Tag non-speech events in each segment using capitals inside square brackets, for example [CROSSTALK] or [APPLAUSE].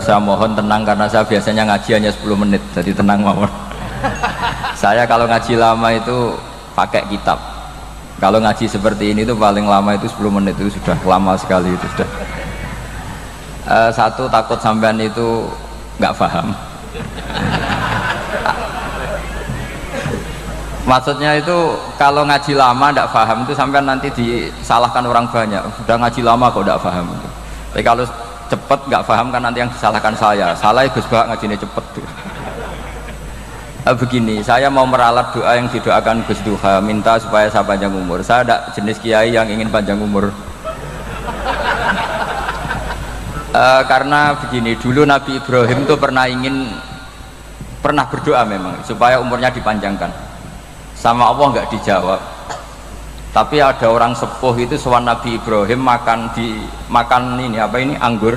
Saya mohon tenang karena saya biasanya ngaji hanya 10 menit, jadi tenang mohon. [LAUGHS] saya kalau ngaji lama itu pakai kitab. Kalau ngaji seperti ini itu paling lama itu 10 menit itu sudah lama sekali itu sudah. Eh, satu takut sampean itu nggak paham. [LAUGHS] Maksudnya itu kalau ngaji lama tidak paham itu sampai nanti disalahkan orang banyak. Sudah ngaji lama kok tidak paham. Tapi kalau cepet nggak paham kan nanti yang disalahkan saya. Salah Gus Bak ngajinya cepet. Nah, begini, saya mau meralat doa yang didoakan Gus Duha, minta supaya saya panjang umur. Saya ada jenis kiai yang ingin panjang umur. Uh, karena begini, dulu Nabi Ibrahim itu pernah ingin pernah berdoa memang supaya umurnya dipanjangkan sama Allah nggak dijawab tapi ada orang sepuh itu soal Nabi Ibrahim makan di makan ini apa ini anggur.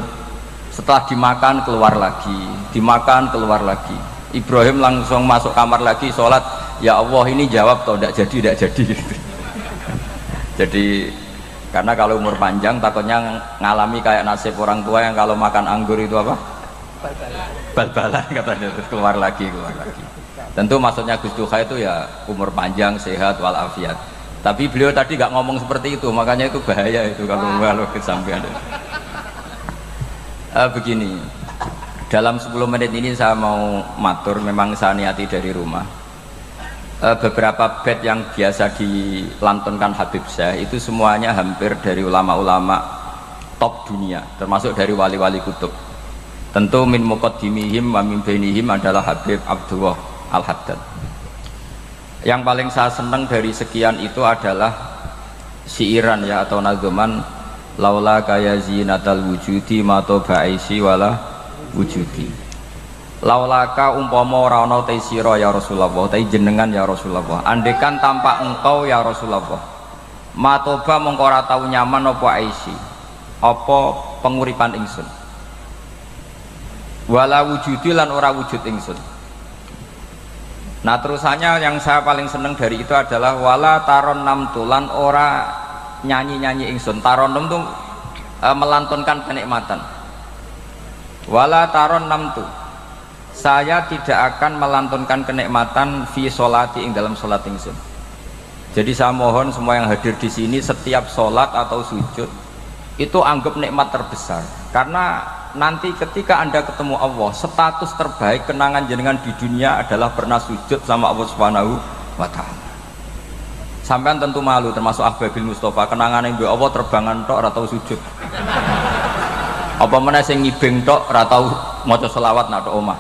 Setelah dimakan keluar lagi. Dimakan keluar lagi. Ibrahim langsung masuk kamar lagi sholat. Ya Allah ini jawab toh tidak jadi tidak jadi. [LAUGHS] Jadi karena kalau umur panjang takutnya ngalami kayak nasib orang tua yang kalau makan anggur itu apa? Bal-balan [LAUGHS] katanya. Keluar lagi keluar lagi. Tentu maksudnya Gus Duha itu ya umur panjang sehat walafiat tapi beliau tadi nggak ngomong seperti itu makanya itu bahaya itu kalau kalau kesampaian uh, begini. Dalam 10 menit ini saya mau matur memang saya niati dari rumah. Uh, beberapa bed yang biasa dilantunkan Habib Syekh itu semuanya hampir dari ulama-ulama top dunia termasuk dari wali-wali kutub. Tentu min muqaddimihim wa min bainihim adalah Habib Abdullah Al-Haddad yang paling saya senang dari sekian itu adalah siiran ya atau nazuman laula kaya zinatal wujudi mato ba'isi wala wujudi. Laulaka umpama ora ana ya Rasulullah te jenengan ya Rasulullah. Andekan tanpa engkau ya Rasulullah. Matoba mongko ora tau nyaman apa aisi apa penguripan ingsun. Wala wujudi lan ora wujud ingsun Nah terusannya yang saya paling seneng dari itu adalah wala taron nam tulan ora nyanyi nyanyi ingsun taron nam tuh e, melantunkan kenikmatan. Wala taron nam tu saya tidak akan melantunkan kenikmatan fi solati ing dalam solat ingsun. Jadi saya mohon semua yang hadir di sini setiap solat atau sujud itu anggap nikmat terbesar. Karena nanti ketika anda ketemu Allah status terbaik kenangan jenengan di dunia adalah pernah sujud sama Allah subhanahu wa ta'ala. Sampean tentu malu termasuk Ahbabil Mustafa. Kenangan yang Allah terbangan tok atau sujud. Apa mana sing ngibeng tok atau maca selawat nak omah.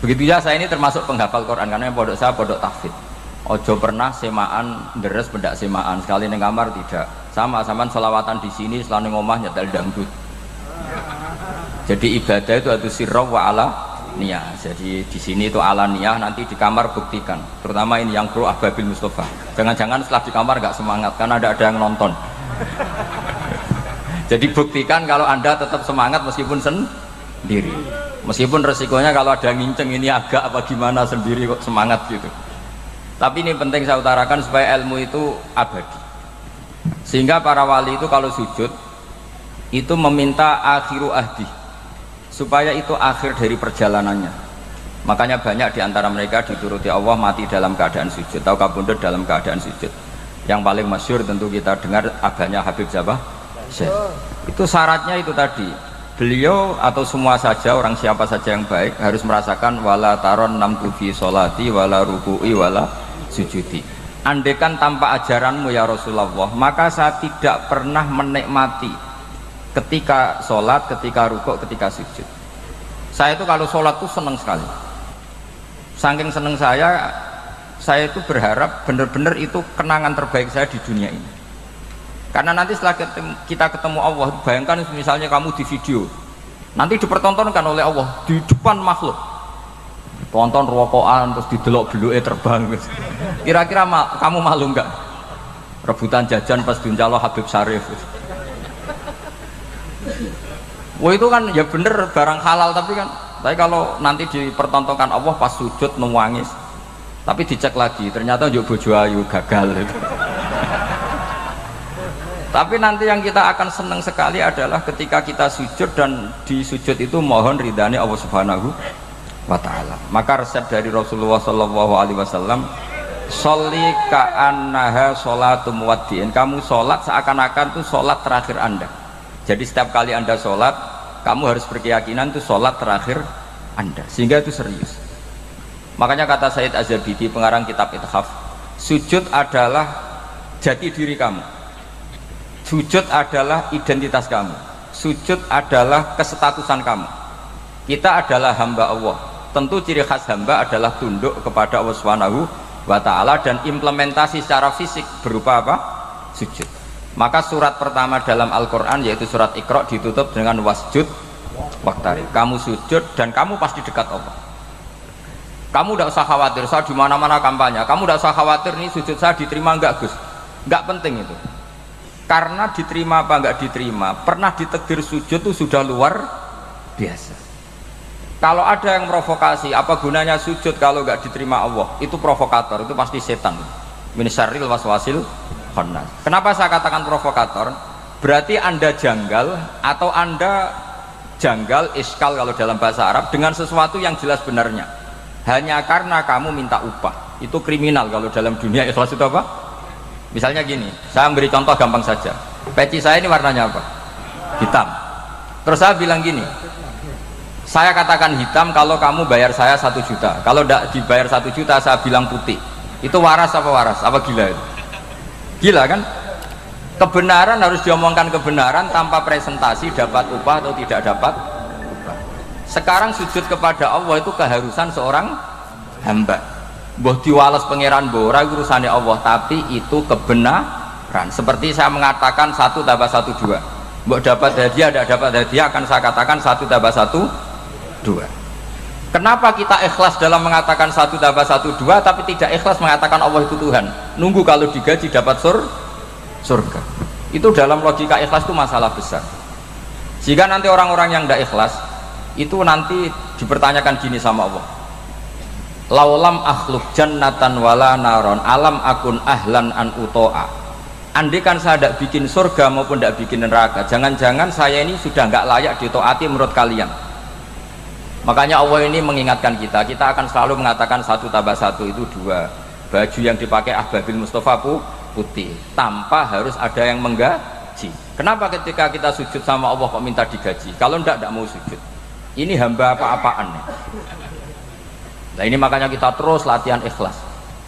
Begitu ya saya ini termasuk penghafal Quran karena yang pondok saya pondok tahfidz ojo pernah semaan deres pendak semaan. Sekali neng kamar tidak. Sama sama selawatan di sini selalu ngomah nyetel dangdut. Jadi ibadah itu harus sirroh wa ala niyah jadi di sini itu ala niyah nanti di kamar buktikan. Terutama ini yang pro Ahbabil Mustafa. Jangan-jangan setelah di kamar gak semangat karena ada ada yang nonton. [LAUGHS] Jadi buktikan kalau anda tetap semangat meskipun sendiri. Meskipun resikonya kalau ada yang nginceng ini agak apa gimana sendiri kok semangat gitu tapi ini penting saya utarakan supaya ilmu itu abadi. Sehingga para wali itu kalau sujud itu meminta akhiru ahdi. Supaya itu akhir dari perjalanannya. Makanya banyak di antara mereka dituruti Allah mati dalam keadaan sujud. Atau kabundut dalam keadaan sujud? Yang paling masyur tentu kita dengar aganya Habib Jabah itu syaratnya itu tadi. Beliau atau semua saja orang siapa saja yang baik harus merasakan wala taron nam tufi solati wala ruku'i wala sujudi. Andekan tanpa ajaranmu ya Rasulullah maka saya tidak pernah menikmati ketika sholat, ketika rukuk, ketika sujud. Saya itu kalau sholat tuh seneng sekali. Saking seneng saya saya itu berharap benar-benar itu kenangan terbaik saya di dunia ini. Karena nanti setelah kita ketemu Allah bayangkan misalnya kamu di video nanti dipertontonkan oleh Allah di depan makhluk tonton rokokan terus didelok eh terbang. Kira-kira ma kamu malu nggak? Rebutan jajan pas diuncalo Habib Syarif. Wah itu kan ya bener barang halal tapi kan. Tapi kalau nanti dipertontonkan Allah pas sujud nangis. Tapi dicek lagi ternyata juga bojo ayu gagal. Itu tapi nanti yang kita akan senang sekali adalah ketika kita sujud dan di sujud itu mohon ridhani Allah Subhanahu wa taala. Maka resep dari Rasulullah Shallallahu alaihi wasallam Soli ka'annaha sholatum muwaddi'in. Kamu sholat seakan-akan itu sholat terakhir anda. Jadi setiap kali anda sholat Kamu harus berkeyakinan itu sholat terakhir anda. Sehingga itu serius. Makanya kata Said Azabidi pengarang kitab Ithaf Sujud adalah jati diri kamu. Sujud adalah identitas kamu. Sujud adalah kesestatusan kamu. Kita adalah hamba Allah tentu ciri khas hamba adalah tunduk kepada Allah Subhanahu wa taala dan implementasi secara fisik berupa apa? sujud. Maka surat pertama dalam Al-Quran yaitu surat Iqra ditutup dengan wasjud waktari kamu sujud dan kamu pasti dekat Allah. Kamu tidak usah khawatir saya di mana mana kampanye. Kamu tidak usah khawatir nih sujud saya diterima enggak Gus? Enggak penting itu. Karena diterima apa enggak diterima pernah ditegir sujud itu sudah luar biasa kalau ada yang provokasi apa gunanya sujud kalau enggak diterima Allah? Itu provokator itu pasti setan. Minisaril waswasil khannas. Kenapa saya katakan provokator? Berarti anda janggal atau anda janggal iskal kalau dalam bahasa Arab dengan sesuatu yang jelas benarnya. Hanya karena kamu minta upah. Itu kriminal kalau dalam dunia. Ikhlas itu apa? misalnya gini saya beri contoh gampang saja. Peci saya ini warnanya apa? Hitam. Terus saya bilang gini saya katakan hitam kalau kamu bayar saya satu juta. Kalau tidak dibayar satu juta saya bilang putih. Itu waras apa waras? Apa gila itu? Gila kan? Kebenaran harus diomongkan kebenaran tanpa presentasi dapat upah atau tidak dapat upah. Sekarang sujud kepada Allah itu keharusan seorang hamba. Boh diwales pangeran bora urusannya Allah tapi itu kebenaran. Seperti saya mengatakan satu tambah satu dua. Mbok dapat hadiah tidak dapat hadiah akan saya katakan satu tambah satu dua. Kenapa kita ikhlas dalam mengatakan satu tambah satu dua tapi tidak ikhlas mengatakan Allah itu Tuhan? Nunggu kalau digaji dapat sur surga. Itu dalam logika ikhlas itu masalah besar. Jika nanti orang-orang yang tidak ikhlas itu nanti dipertanyakan gini sama Allah. Laulam akhluk jannatan wala naron alam akun ahlan an utoa. Andikan saya tidak bikin surga maupun tidak bikin neraka jangan-jangan saya ini sudah nggak layak ditoati menurut kalian makanya Allah ini mengingatkan kita kita akan selalu mengatakan satu tambah satu itu dua baju yang dipakai Ahbabil Mustafa putih tanpa harus ada yang menggaji kenapa ketika kita sujud sama Allah kok minta digaji kalau tidak tidak mau sujud ini hamba apa-apaan Nah ini makanya kita terus latihan ikhlas.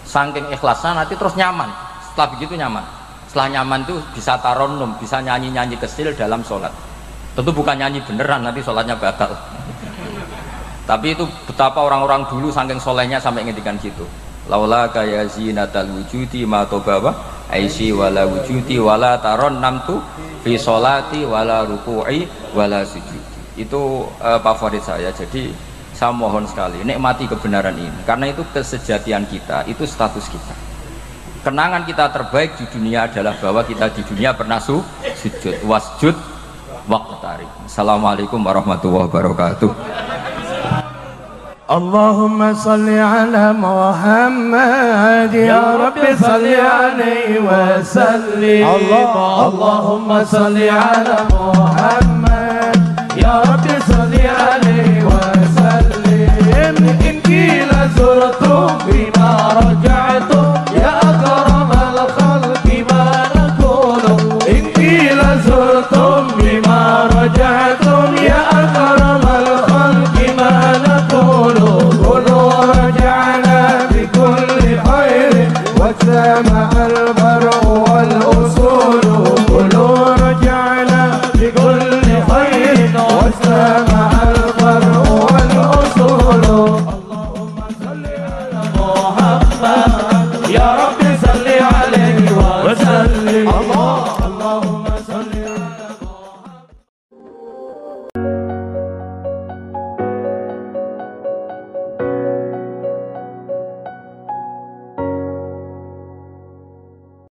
Saking ikhlasnya nanti terus nyaman. Setelah begitu nyaman. Setelah nyaman itu bisa taronum, bisa nyanyi-nyanyi kecil dalam sholat. Tentu bukan nyanyi beneran, nanti sholatnya batal. Tapi itu betapa orang-orang dulu saking solehnya sampai ngintikan gitu. Laula kaya zinatal wujudi ma bawa aisi wala wujudi wala taron namtu fi sholati wala ruku'i wala sujudi. Itu uh, favorit saya. Jadi saya mohon sekali nikmati kebenaran ini karena itu kesejatian kita itu status kita kenangan kita terbaik di dunia adalah bahwa kita di dunia pernah su sujud wasjud waktu tarik Assalamualaikum warahmatullahi wabarakatuh اللهم صل على محمد يا رب صل عليه وسلم. اللهم صل على محمد يا رب